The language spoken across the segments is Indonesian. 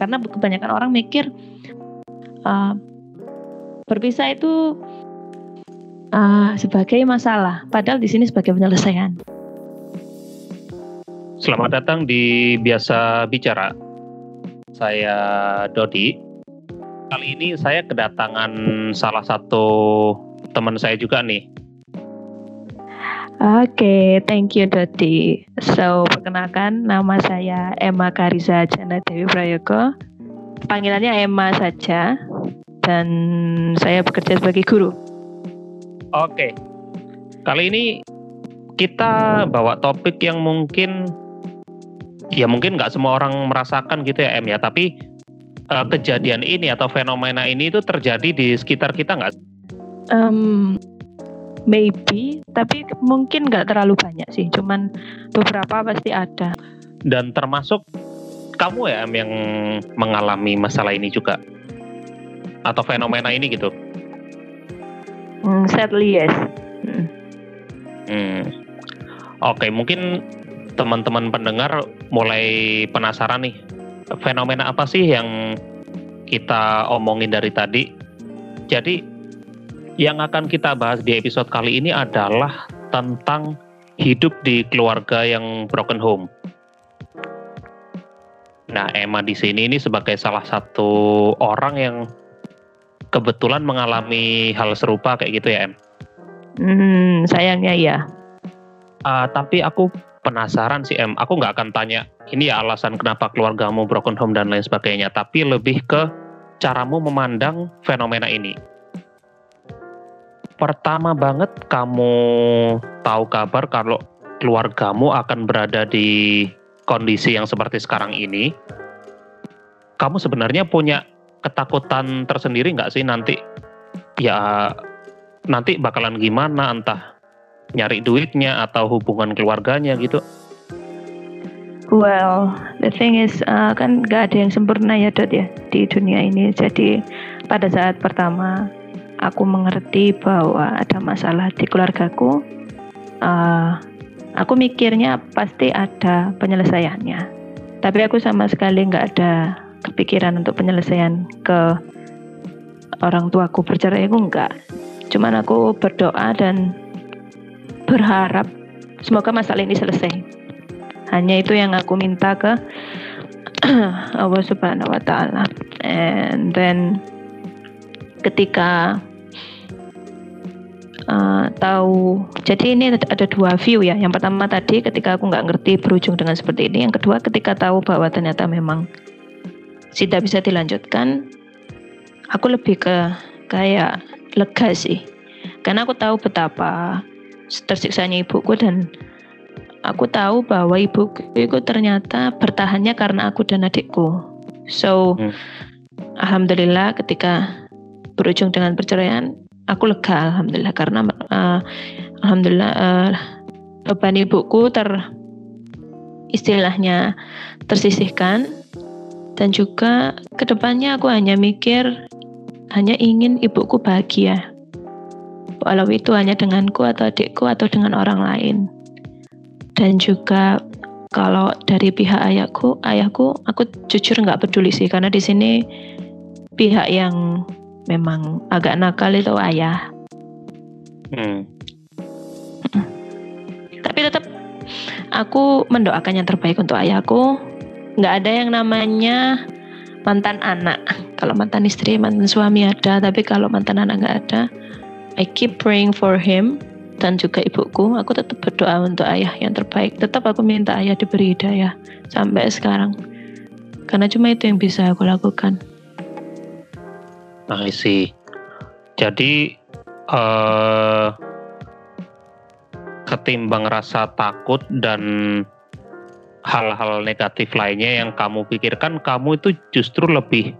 karena kebanyakan orang mikir uh, berpisah itu uh, sebagai masalah, padahal di sini sebagai penyelesaian. Selamat datang di Biasa Bicara. Saya Dodi. Kali ini saya kedatangan salah satu teman saya juga nih. Oke, okay, thank you Dodi. So, perkenalkan nama saya Emma Karisa Jana Dewi Prayogo. Panggilannya Emma saja dan saya bekerja sebagai guru. Oke. Kali ini kita bawa topik yang mungkin ya mungkin nggak semua orang merasakan gitu ya Em ya, tapi uh, kejadian ini atau fenomena ini itu terjadi di sekitar kita nggak? Um, maybe, tapi mungkin nggak terlalu banyak sih, cuman beberapa pasti ada. Dan termasuk kamu ya yang mengalami masalah ini juga atau fenomena ini gitu? Hmm, sadly yes. Hmm. hmm. Oke, okay, mungkin teman-teman pendengar mulai penasaran nih fenomena apa sih yang kita omongin dari tadi. Jadi yang akan kita bahas di episode kali ini adalah tentang hidup di keluarga yang broken home. Nah, Emma di sini ini sebagai salah satu orang yang kebetulan mengalami hal serupa kayak gitu ya Em? Hmm, sayangnya ya. Uh, tapi aku penasaran sih Em, aku nggak akan tanya ini ya alasan kenapa keluargamu broken home dan lain sebagainya, tapi lebih ke caramu memandang fenomena ini. Pertama banget kamu tahu kabar kalau keluargamu akan berada di kondisi yang seperti sekarang ini, kamu sebenarnya punya ketakutan tersendiri nggak sih nanti ya nanti bakalan gimana entah nyari duitnya atau hubungan keluarganya gitu? Well, the thing is uh, kan nggak ada yang sempurna ya Dot ya di dunia ini. Jadi pada saat pertama aku mengerti bahwa ada masalah di keluargaku, uh, aku mikirnya pasti ada penyelesaiannya. Tapi aku sama sekali nggak ada kepikiran untuk penyelesaian ke orang tuaku bercerai aku enggak cuman aku berdoa dan berharap semoga masalah ini selesai. Hanya itu yang aku minta ke Allah Subhanahu wa taala. And then ketika uh, tahu jadi ini ada dua view ya yang pertama tadi ketika aku nggak ngerti berujung dengan seperti ini yang kedua ketika tahu bahwa ternyata memang tidak bisa dilanjutkan, aku lebih ke kayak lega sih. Karena aku tahu betapa tersiksanya ibuku dan aku tahu bahwa ibuku itu ternyata bertahannya karena aku dan adikku. So, hmm. alhamdulillah ketika berujung dengan perceraian, aku lega alhamdulillah karena uh, alhamdulillah uh, beban ibuku ter istilahnya tersisihkan dan juga ke depannya aku hanya mikir, hanya ingin ibuku bahagia. Walau itu hanya denganku atau adikku atau dengan orang lain. Dan juga kalau dari pihak ayahku, ayahku, aku jujur nggak peduli sih karena di sini pihak yang memang agak nakal itu ayah. Hmm. Tapi tetap aku mendoakan yang terbaik untuk ayahku nggak ada yang namanya mantan anak. Kalau mantan istri, mantan suami ada, tapi kalau mantan anak nggak ada, I keep praying for him dan juga ibuku. Aku tetap berdoa untuk ayah yang terbaik. Tetap aku minta ayah diberi hidayah sampai sekarang. Karena cuma itu yang bisa aku lakukan. Nah, sih. Jadi uh, ketimbang rasa takut dan hal-hal negatif lainnya yang kamu pikirkan kamu itu justru lebih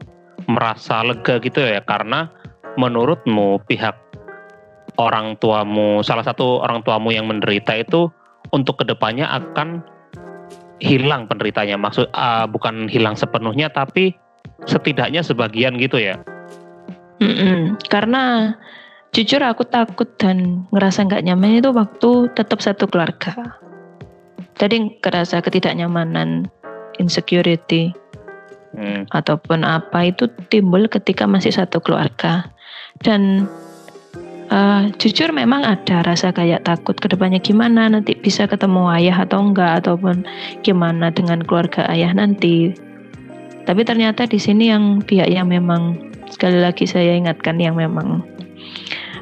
merasa lega gitu ya. Karena menurutmu pihak orang tuamu salah satu orang tuamu yang menderita itu untuk ke depannya akan hilang penderitanya. Maksud uh, bukan hilang sepenuhnya tapi setidaknya sebagian gitu ya Mm-mm. karena jujur aku takut dan ngerasa nggak nyaman itu waktu tetap satu keluarga jadi kerasa ketidaknyamanan, insecurity. hmm. ataupun apa itu timbul ketika masih satu keluarga dan uh, jujur memang ada rasa kayak takut ke depannya gimana nanti bisa ketemu ayah atau enggak ataupun gimana dengan keluarga ayah nanti tapi ternyata di sini yang pihak yang memang sekali lagi saya ingatkan yang memang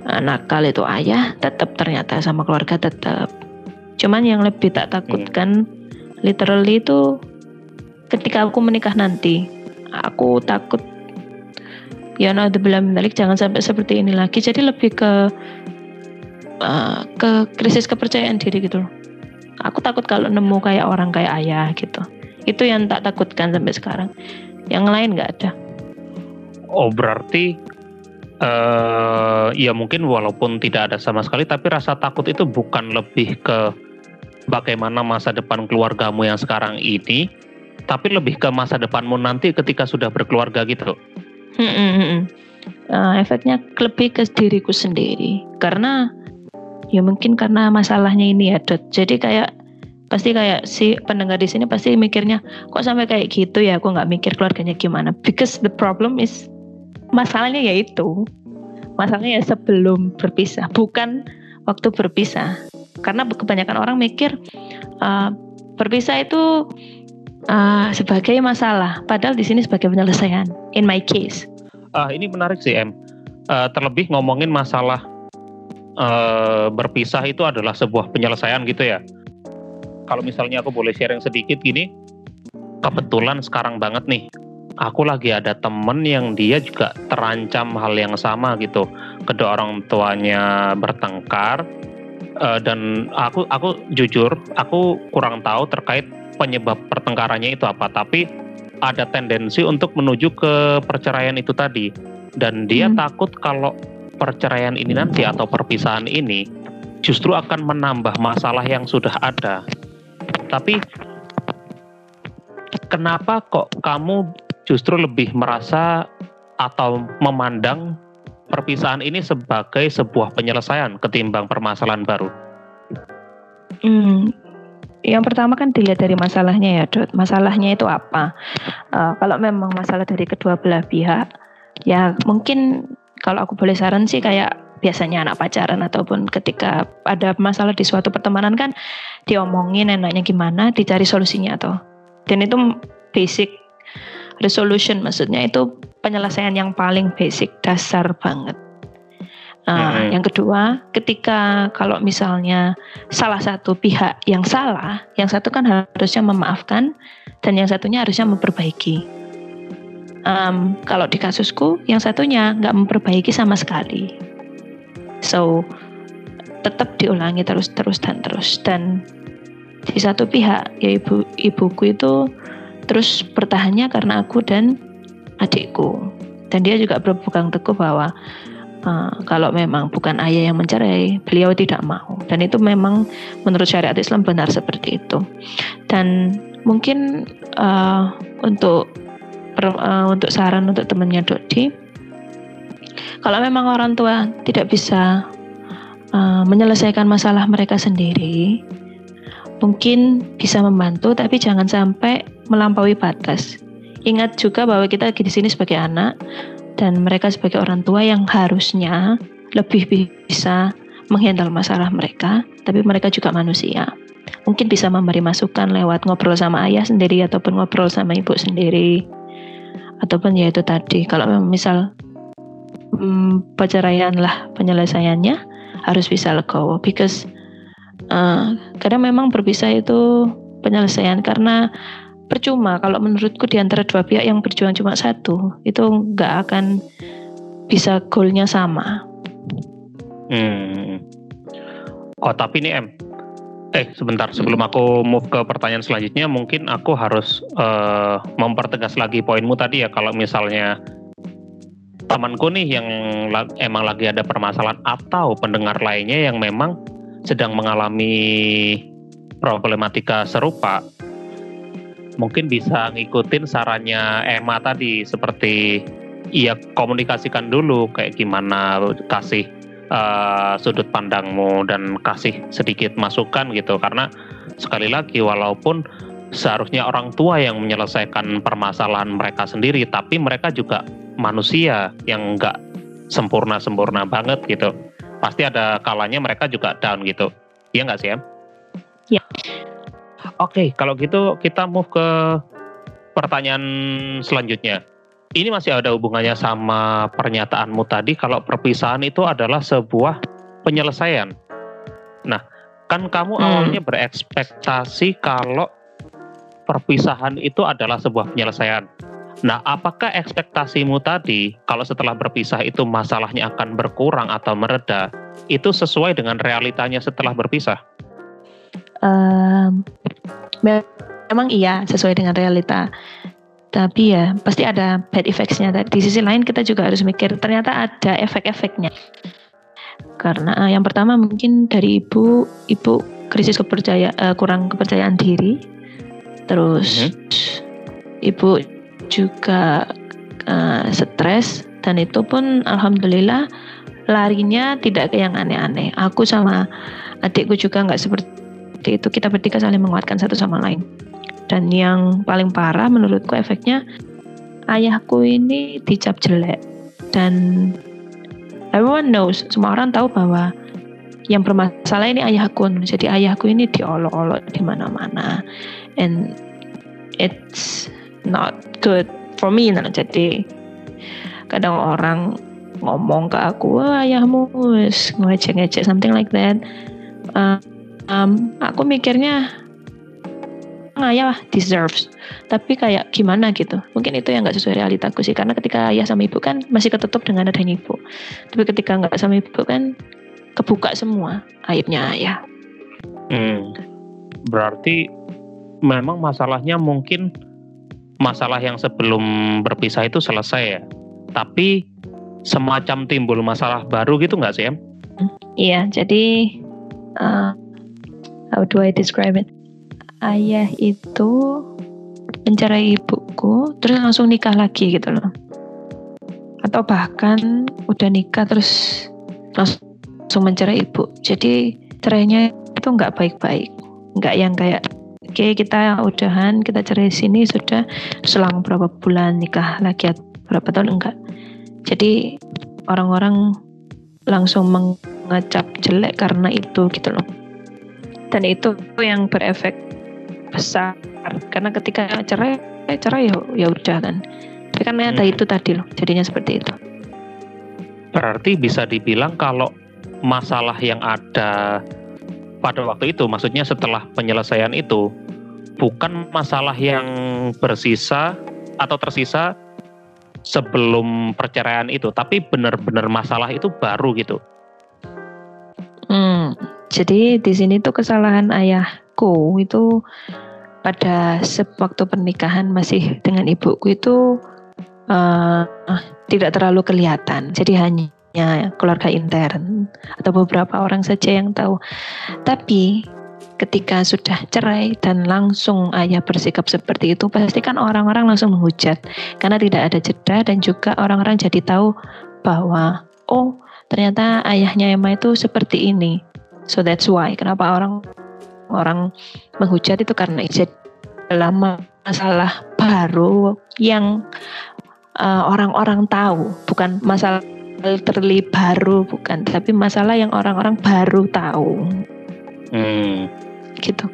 uh, nakal itu ayah tetap ternyata sama keluarga tetap. Cuman yang lebih tak takutkan hmm. literally itu ketika aku menikah nanti aku takut ya belum menarik jangan sampai seperti ini lagi. Jadi lebih ke uh, ke krisis kepercayaan diri gitu. Aku takut kalau nemu kayak orang kayak ayah gitu. Itu yang tak takutkan sampai sekarang. Yang lain nggak ada oh berarti uh, ya mungkin walaupun tidak ada sama sekali tapi rasa takut itu bukan lebih ke bagaimana masa depan keluargamu yang sekarang ini tapi lebih ke masa depanmu nanti ketika sudah berkeluarga gitu. Uh, efeknya lebih ke diriku sendiri. Karena ya mungkin karena masalahnya ini ya dot. Jadi kayak pasti kayak si pendengar di sini pasti mikirnya kok sampai kayak gitu ya? Aku nggak mikir keluarganya gimana. Because the problem is masalahnya yaitu masalahnya ya sebelum berpisah bukan waktu berpisah karena kebanyakan orang mikir uh, berpisah itu uh, sebagai masalah, padahal di sini sebagai penyelesaian. In my case. Uh, ini menarik sih M. Uh, terlebih ngomongin masalah uh, berpisah itu adalah sebuah penyelesaian gitu ya. Kalau misalnya aku boleh sharing sedikit gini, kebetulan sekarang banget nih, aku lagi ada temen yang dia juga terancam hal yang sama gitu. Kedua orang tuanya bertengkar, uh, dan aku aku jujur aku kurang tahu terkait penyebab pertengkarannya itu apa, tapi ada tendensi untuk menuju ke perceraian itu tadi. Dan dia hmm. takut kalau perceraian ini nanti atau perpisahan ini justru akan menambah masalah yang sudah ada. Tapi kenapa kok kamu justru lebih merasa atau memandang perpisahan ini sebagai sebuah penyelesaian ketimbang permasalahan baru? Hmm, yang pertama kan dilihat dari masalahnya ya, Dot. Masalahnya itu apa? Uh, kalau memang masalah dari kedua belah pihak, ya mungkin kalau aku boleh saran sih kayak biasanya anak pacaran ataupun ketika ada masalah di suatu pertemanan kan diomongin enaknya gimana, dicari solusinya atau dan itu basic resolution maksudnya itu penyelesaian yang paling basic dasar banget Nah, hmm. yang kedua, ketika kalau misalnya salah satu pihak yang salah, yang satu kan harusnya memaafkan dan yang satunya harusnya memperbaiki. Um, kalau di kasusku, yang satunya nggak memperbaiki sama sekali. So, tetap diulangi terus terus dan terus dan di satu pihak ya ibu ibuku itu terus bertahannya karena aku dan adikku dan dia juga berpegang teguh bahwa Uh, kalau memang bukan ayah yang mencerai, beliau tidak mau. Dan itu memang menurut syariat Islam benar seperti itu. Dan mungkin uh, untuk uh, untuk saran untuk temannya Dodi, kalau memang orang tua tidak bisa uh, menyelesaikan masalah mereka sendiri, mungkin bisa membantu, tapi jangan sampai melampaui batas. Ingat juga bahwa kita di sini sebagai anak dan mereka sebagai orang tua yang harusnya lebih bisa menghandle masalah mereka, tapi mereka juga manusia. Mungkin bisa memberi masukan lewat ngobrol sama ayah sendiri ataupun ngobrol sama ibu sendiri. Ataupun ya itu tadi, kalau misal hmm, perceraian lah penyelesaiannya harus bisa legowo because uh, kadang memang berpisah itu penyelesaian karena percuma kalau menurutku di antara dua pihak yang berjuang cuma satu itu nggak akan bisa goalnya sama. Hmm. Oh tapi ini M, eh sebentar sebelum aku move ke pertanyaan selanjutnya mungkin aku harus uh, mempertegas lagi poinmu tadi ya kalau misalnya temanku nih yang emang lagi ada permasalahan atau pendengar lainnya yang memang sedang mengalami problematika serupa mungkin bisa ngikutin sarannya Emma tadi seperti iya komunikasikan dulu kayak gimana kasih uh, sudut pandangmu dan kasih sedikit masukan gitu karena sekali lagi walaupun seharusnya orang tua yang menyelesaikan permasalahan mereka sendiri, tapi mereka juga manusia yang nggak sempurna-sempurna banget gitu. Pasti ada kalanya mereka juga down gitu. Iya nggak sih, Em? Iya. Oke, kalau gitu kita move ke pertanyaan selanjutnya. Ini masih ada hubungannya sama pernyataanmu tadi kalau perpisahan itu adalah sebuah penyelesaian. Nah, kan kamu hmm. awalnya berekspektasi kalau perpisahan itu adalah sebuah penyelesaian. Nah, apakah ekspektasimu tadi kalau setelah berpisah itu masalahnya akan berkurang atau mereda, itu sesuai dengan realitanya setelah berpisah? Um, memang iya sesuai dengan realita. Tapi ya pasti ada bad effects-nya. Di sisi lain kita juga harus mikir ternyata ada efek-efeknya. Karena uh, yang pertama mungkin dari ibu, ibu krisis kepercayaan uh, kurang kepercayaan diri terus mm -hmm. ibu juga uh, stres dan itu pun alhamdulillah larinya tidak ke yang aneh-aneh aku sama adikku juga nggak seperti itu. Kita bertiga saling menguatkan satu sama lain. Dan yang paling parah menurutku efeknya ayahku ini dicap jelek. Dan everyone knows semua orang tahu bahwa yang bermasalah ini ayahku. Jadi ayahku ini diolok-olok di mana-mana. And it's not good for me. Nah jadi kadang orang ngomong ke aku wah ayahmu ngecek-ngecek something like that. Uh, um, aku mikirnya ayah deserves. Tapi kayak gimana gitu. Mungkin itu yang nggak sesuai realitaku sih. Karena ketika ayah sama ibu kan masih ketutup dengan adanya ibu. Tapi ketika nggak sama ibu kan kebuka semua aibnya ayah. Hmm, berarti memang masalahnya mungkin masalah yang sebelum berpisah itu selesai ya. Tapi semacam timbul masalah baru gitu nggak sih, Em? Iya, jadi uh, how do I describe it? Ayah itu mencerai ibuku, terus langsung nikah lagi gitu loh. Atau bahkan udah nikah terus langsung mencerai ibu. Jadi cerainya itu nggak baik-baik, nggak yang kayak Oke, kita udahan, kita cerai sini sudah selang berapa bulan nikah lagi berapa tahun enggak. Jadi orang-orang langsung mengecap jelek karena itu gitu loh. Dan itu yang berefek besar karena ketika cerai cerai ya ya udah kan. Tapi kan hmm. ada itu tadi loh, jadinya seperti itu. Berarti bisa dibilang kalau masalah yang ada pada waktu itu, maksudnya setelah penyelesaian itu, bukan masalah yang bersisa atau tersisa sebelum perceraian itu, tapi benar-benar masalah itu baru gitu. Hmm, jadi di sini tuh kesalahan ayahku itu pada waktu pernikahan masih dengan ibuku itu uh, tidak terlalu kelihatan. Jadi hanya keluarga intern atau beberapa orang saja yang tahu. Tapi ketika sudah cerai dan langsung ayah bersikap seperti itu, pasti kan orang-orang langsung menghujat karena tidak ada jeda dan juga orang-orang jadi tahu bahwa oh ternyata ayahnya Emma itu seperti ini. So that's why. Kenapa orang orang menghujat itu karena itu adalah masalah baru yang uh, orang-orang tahu, bukan masalah literally baru bukan. Tapi masalah yang orang-orang baru tahu. Hmm. gitu.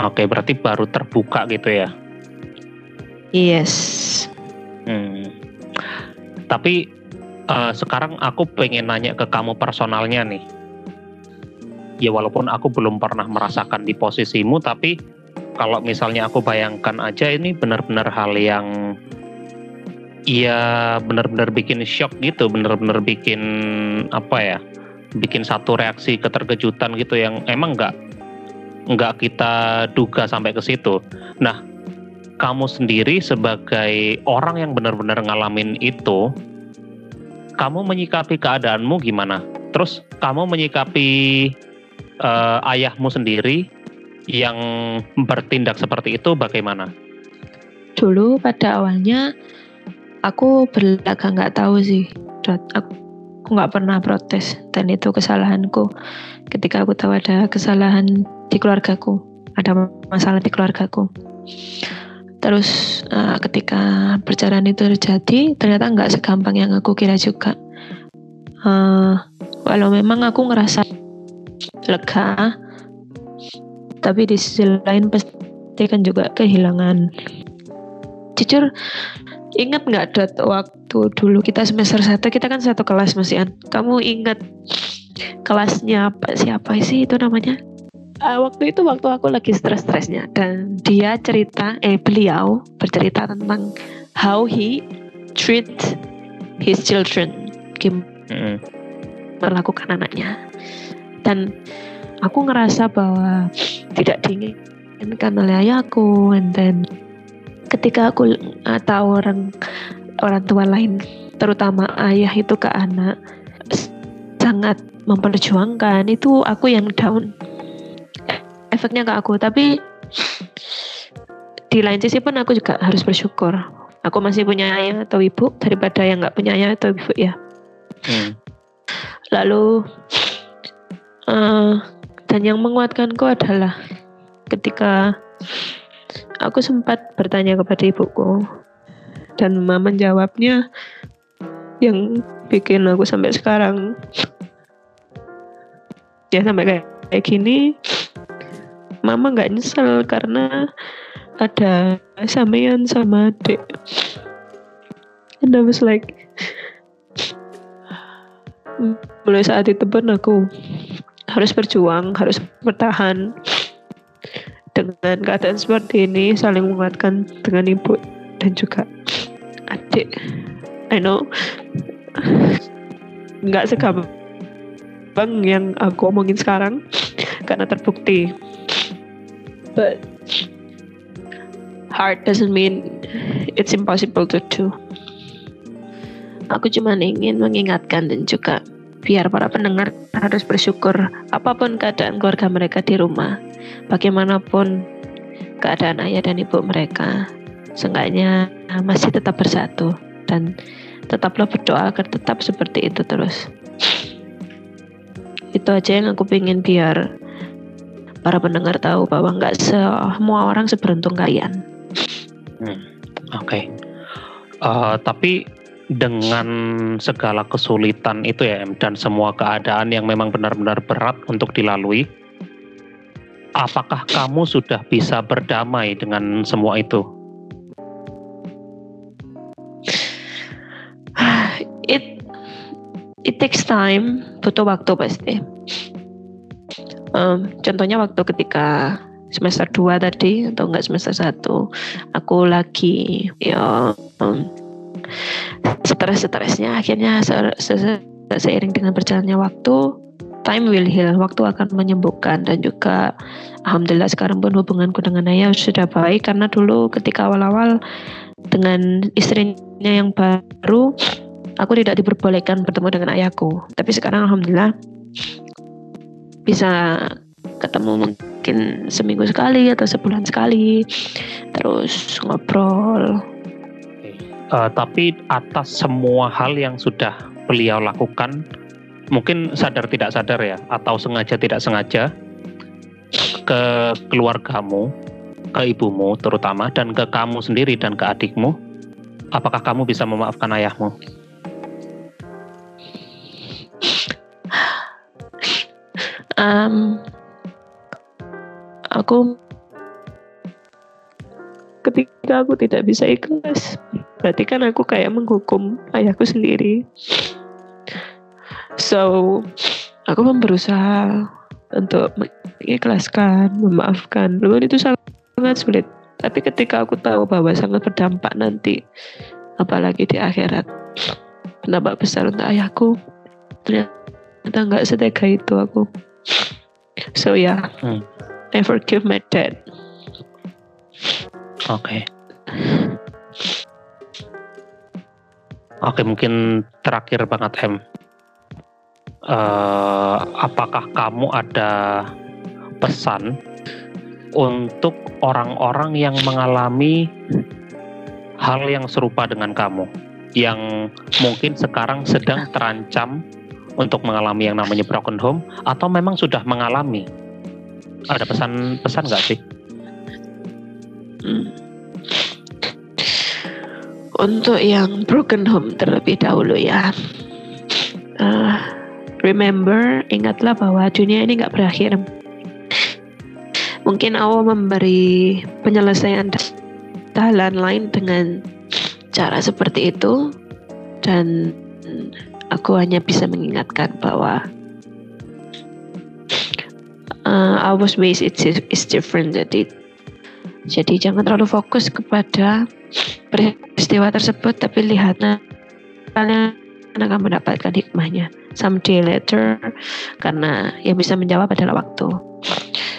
Oke berarti baru terbuka gitu ya? Yes. Hmm. tapi uh, sekarang aku pengen nanya ke kamu personalnya nih ya walaupun aku belum pernah merasakan di posisimu tapi kalau misalnya aku bayangkan aja ini benar-benar hal yang Iya benar-benar bikin shock gitu, benar-benar bikin apa ya, bikin satu reaksi keterkejutan gitu yang emang nggak nggak kita duga sampai ke situ. Nah, kamu sendiri sebagai orang yang benar-benar ngalamin itu, kamu menyikapi keadaanmu gimana? Terus kamu menyikapi uh, ayahmu sendiri yang bertindak seperti itu bagaimana? Dulu pada awalnya aku berlagak nggak tahu sih. Aku nggak pernah protes dan itu kesalahanku. Ketika aku tahu ada kesalahan di keluargaku ada masalah di keluargaku. Terus uh, ketika perceraian itu terjadi ternyata nggak segampang yang aku kira juga. Uh, walau memang aku ngerasa lega. Tapi di sisi lain pasti kan juga kehilangan. Jujur ingat nggak dot waktu dulu kita semester satu? Kita kan satu kelas masih kamu ingat kelasnya apa? Siapa sih itu namanya? Uh, waktu itu waktu aku lagi stres-stresnya. Dan dia cerita eh beliau bercerita tentang how he treat his children. Gimana mm melakukan anaknya dan aku ngerasa bahwa tidak diinginkan oleh ayahku. And then ketika aku uh, tahu orang orang tua lain terutama ayah itu ke anak sangat memperjuangkan. Itu aku yang down efeknya ke aku. Tapi di lain sisi pun aku juga harus bersyukur. Aku masih punya ayah atau ibu daripada yang nggak punya ayah atau ibu ya. Hmm. lalu uh, dan yang menguatkanku adalah ketika aku sempat bertanya kepada ibuku dan mama menjawabnya yang bikin aku sampai sekarang. Ya sampai kayak, kayak gini mama nggak nyesel karena ada sampean sama adik. And I was like mulai saat itu pun aku harus berjuang harus bertahan dengan keadaan seperti ini saling menguatkan dengan ibu dan juga adik. I know. Nggak segampang yang aku omongin sekarang karena terbukti. But hard doesn't mean it's impossible to do. Aku cuma ingin mengingatkan dan juga biar para pendengar harus bersyukur apa pun keadaan keluarga mereka di rumah, bagaimanapun keadaan ayah dan ibu mereka, seenggaknya masih tetap bersatu dan tetaplah berdoa agar tetap seperti itu terus. Itu aja yang aku pengen biar para pendengar tahu bahwa nggak semua orang seberuntung kalian. Hmm, Oke. Okay. Uh, eh, tapi dengan segala kesulitan itu ya dan semua keadaan yang memang benar-benar berat untuk dilalui, apakah kamu sudah bisa berdamai dengan semua itu? It it takes time, butuh waktu pasti um, contohnya waktu ketika semester 2 tadi atau enggak semester 1 aku lagi ya um, stres-stresnya akhirnya se se seiring dengan berjalannya waktu time will heal waktu akan menyembuhkan. Dan juga alhamdulillah sekarang pun hubunganku dengan ayah sudah baik. Karena dulu ketika awal-awal dengan istrinya yang baru aku tidak diperbolehkan bertemu dengan ayahku. Tapi sekarang alhamdulillah bisa ketemu mungkin seminggu sekali atau sebulan sekali. Terus ngobrol uh, tapi atas semua hal yang sudah beliau lakukan mungkin sadar tidak sadar ya atau sengaja tidak sengaja ke keluargamu ke ibumu terutama dan ke kamu sendiri dan ke adikmu apakah kamu bisa memaafkan ayahmu? Um, aku ketika aku tidak bisa ikhlas berarti kan aku kayak menghukum ayahku sendiri so aku pun berusaha untuk mengikhlaskan memaafkan Lalu itu sangat sulit tapi ketika aku tahu bahwa sangat berdampak nanti apalagi di akhirat berdampak besar untuk ayahku ternyata nggak setega itu aku So yeah, hmm. I forgive my dad. Oke. Okay. Oke, okay, mungkin terakhir banget M. Uh, apakah kamu ada pesan untuk orang-orang yang mengalami hal yang serupa dengan kamu, yang mungkin sekarang sedang terancam untuk mengalami yang namanya broken home atau memang sudah mengalami? Ada pesan-pesan nggak sih? Hmm. Untuk yang broken home terlebih dahulu ya. Uh, remember, ingatlah bahwa dunia ini nggak berakhir. Mungkin Allah memberi penyelesaian jalan lain dengan cara seperti itu dan aku hanya bisa mengingatkan bahwa uh, our ways is, is different jadi jadi jangan terlalu fokus kepada peristiwa tersebut tapi lihat kalian akan mendapatkan hikmahnya. Someday later karena yang bisa menjawab adalah waktu.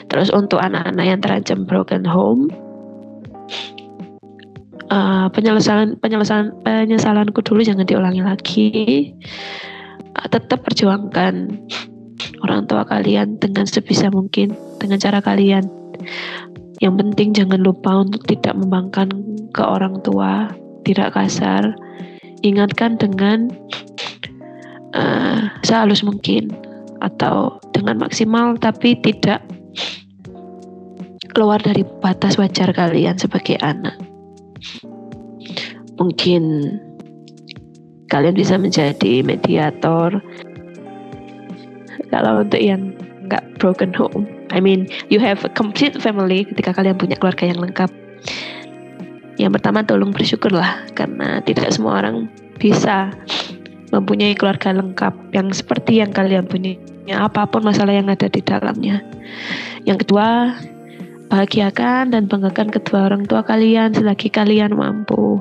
Terus untuk anak-anak yang terancam broken home uh, penyelesaian penyelesaian penyesalanku dulu jangan diulangi lagi. Uh, tetap perjuangkan orang tua kalian dengan sebisa mungkin dengan cara kalian yang penting jangan lupa untuk tidak membangkan ke orang tua, tidak kasar. Ingatkan dengan uh, sehalus mungkin atau dengan maksimal tapi tidak keluar dari batas wajar kalian sebagai anak. Mungkin kalian bisa menjadi mediator kalau untuk yang nggak broken home. I mean you have a complete family ketika kalian punya keluarga yang lengkap. Yang pertama tolong bersyukurlah karena tidak semua orang bisa mempunyai keluarga lengkap yang seperti yang kalian punya apa pun masalah yang ada di dalamnya. Yang kedua bahagiakan dan banggakan kedua orang tua kalian selagi kalian mampu.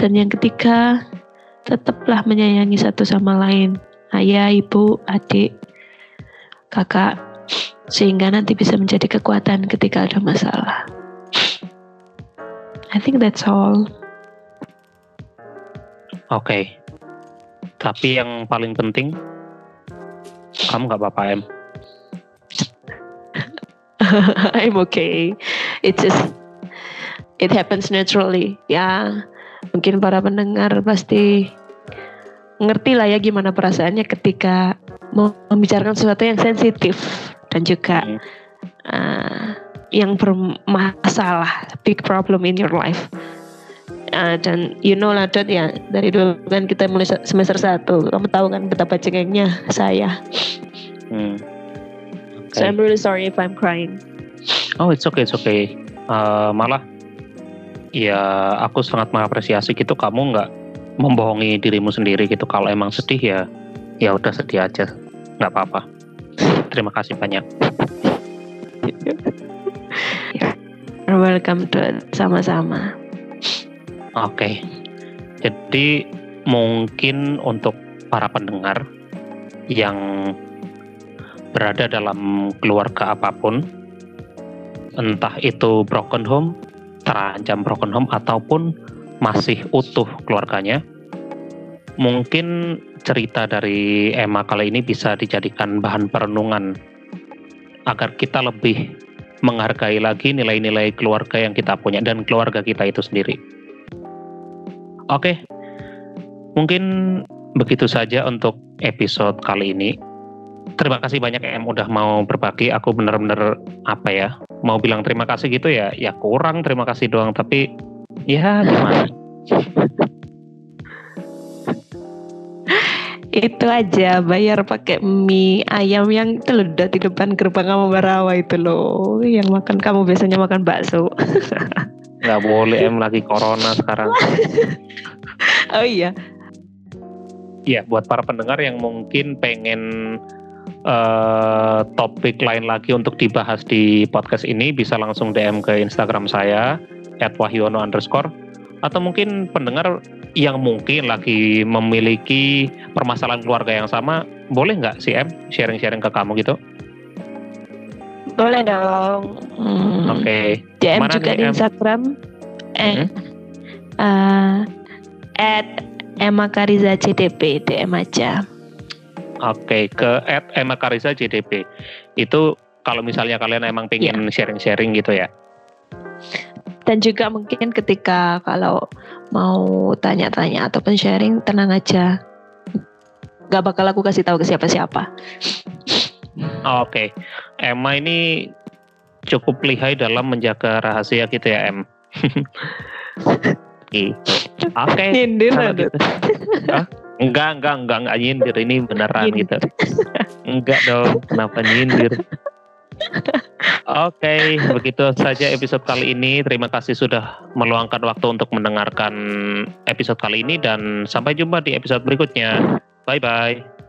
Dan yang ketiga tetaplah menyayangi satu sama lain. Ayah, ibu, adik, kakak sehingga nanti bisa menjadi kekuatan ketika ada masalah. I think that's all. Oke. Okay. Tapi yang paling penting kamu nggak apa-apa em. I'm okay. It just it happens naturally. Ya, mungkin para pendengar pasti ngerti lah ya gimana perasaannya ketika membicarakan sesuatu yang sensitif dan juga hmm. uh, yang bermasalah, big problem in your life. Uh, dan you know lah Dot ya dari dulu kan kita mulai semester satu kamu tahu kan betapa cengengnya saya hmm. okay. so I'm really sorry if I'm crying oh it's okay it's okay uh, malah ya aku sangat mengapresiasi gitu kamu nggak membohongi dirimu sendiri gitu kalau emang sedih ya ya udah sedih aja. Nggak apa-apa. Terima kasih banyak. Welcome to sama-sama. Oke. Okay. jadi mungkin untuk para pendengar yang berada dalam keluarga apa pun entah itu broken home terancam broken home ataupun masih utuh keluarganya mungkin cerita dari Emma kali ini bisa dijadikan bahan perenungan agar kita lebih menghargai lagi nilai-nilai keluarga yang kita punya dan keluarga kita itu sendiri. Oke, mungkin begitu saja untuk episode kali ini. Terima kasih banyak Em udah mau berbagi. Aku bener-bener apa ya, mau bilang terima kasih gitu ya, ya kurang terima kasih doang. Tapi ya gimana? Itu aja bayar pakai mie ayam yang loh di depan gerbang kamu barawa itu loh. Yang makan kamu biasanya makan bakso. Nggak boleh em lagi corona sekarang. Oh iya. Iya, buat para pendengar yang mungkin pengen uh, topik lain lagi untuk dibahas di podcast ini bisa langsung DM ke Instagram saya @wahyono underscore atau mungkin pendengar yang mungkin lagi memiliki permasalahan keluarga yang sama, boleh nggak sih M sharing-sharing ke kamu gitu? Boleh dong. Hmm. Oke. Okay. DM Mana juga di Instagram. Eh, hmm? uh, at Emma Kariza CDP DM aja. Oke, okay, ke at Emma Kariza CDP. Itu kalau misalnya kalian emang pengen iya. sharing-sharing yeah. gitu ya dan juga mungkin ketika kalau mau tanya-tanya ataupun sharing tenang aja gak bakal aku kasih tahu ke siapa-siapa oke okay. Emma ini cukup lihai dalam menjaga rahasia gitu ya M. gitu. Oke. Nyindir kalau Adut. gitu. Hah? Enggak, enggak, enggak, enggak nyindir. Ini beneran Nyindir. gitu. Enggak dong, kenapa nyindir? Oke, begitu saja episode kali ini. Terima kasih sudah meluangkan waktu untuk mendengarkan episode kali ini dan sampai jumpa di episode berikutnya. Bye bye.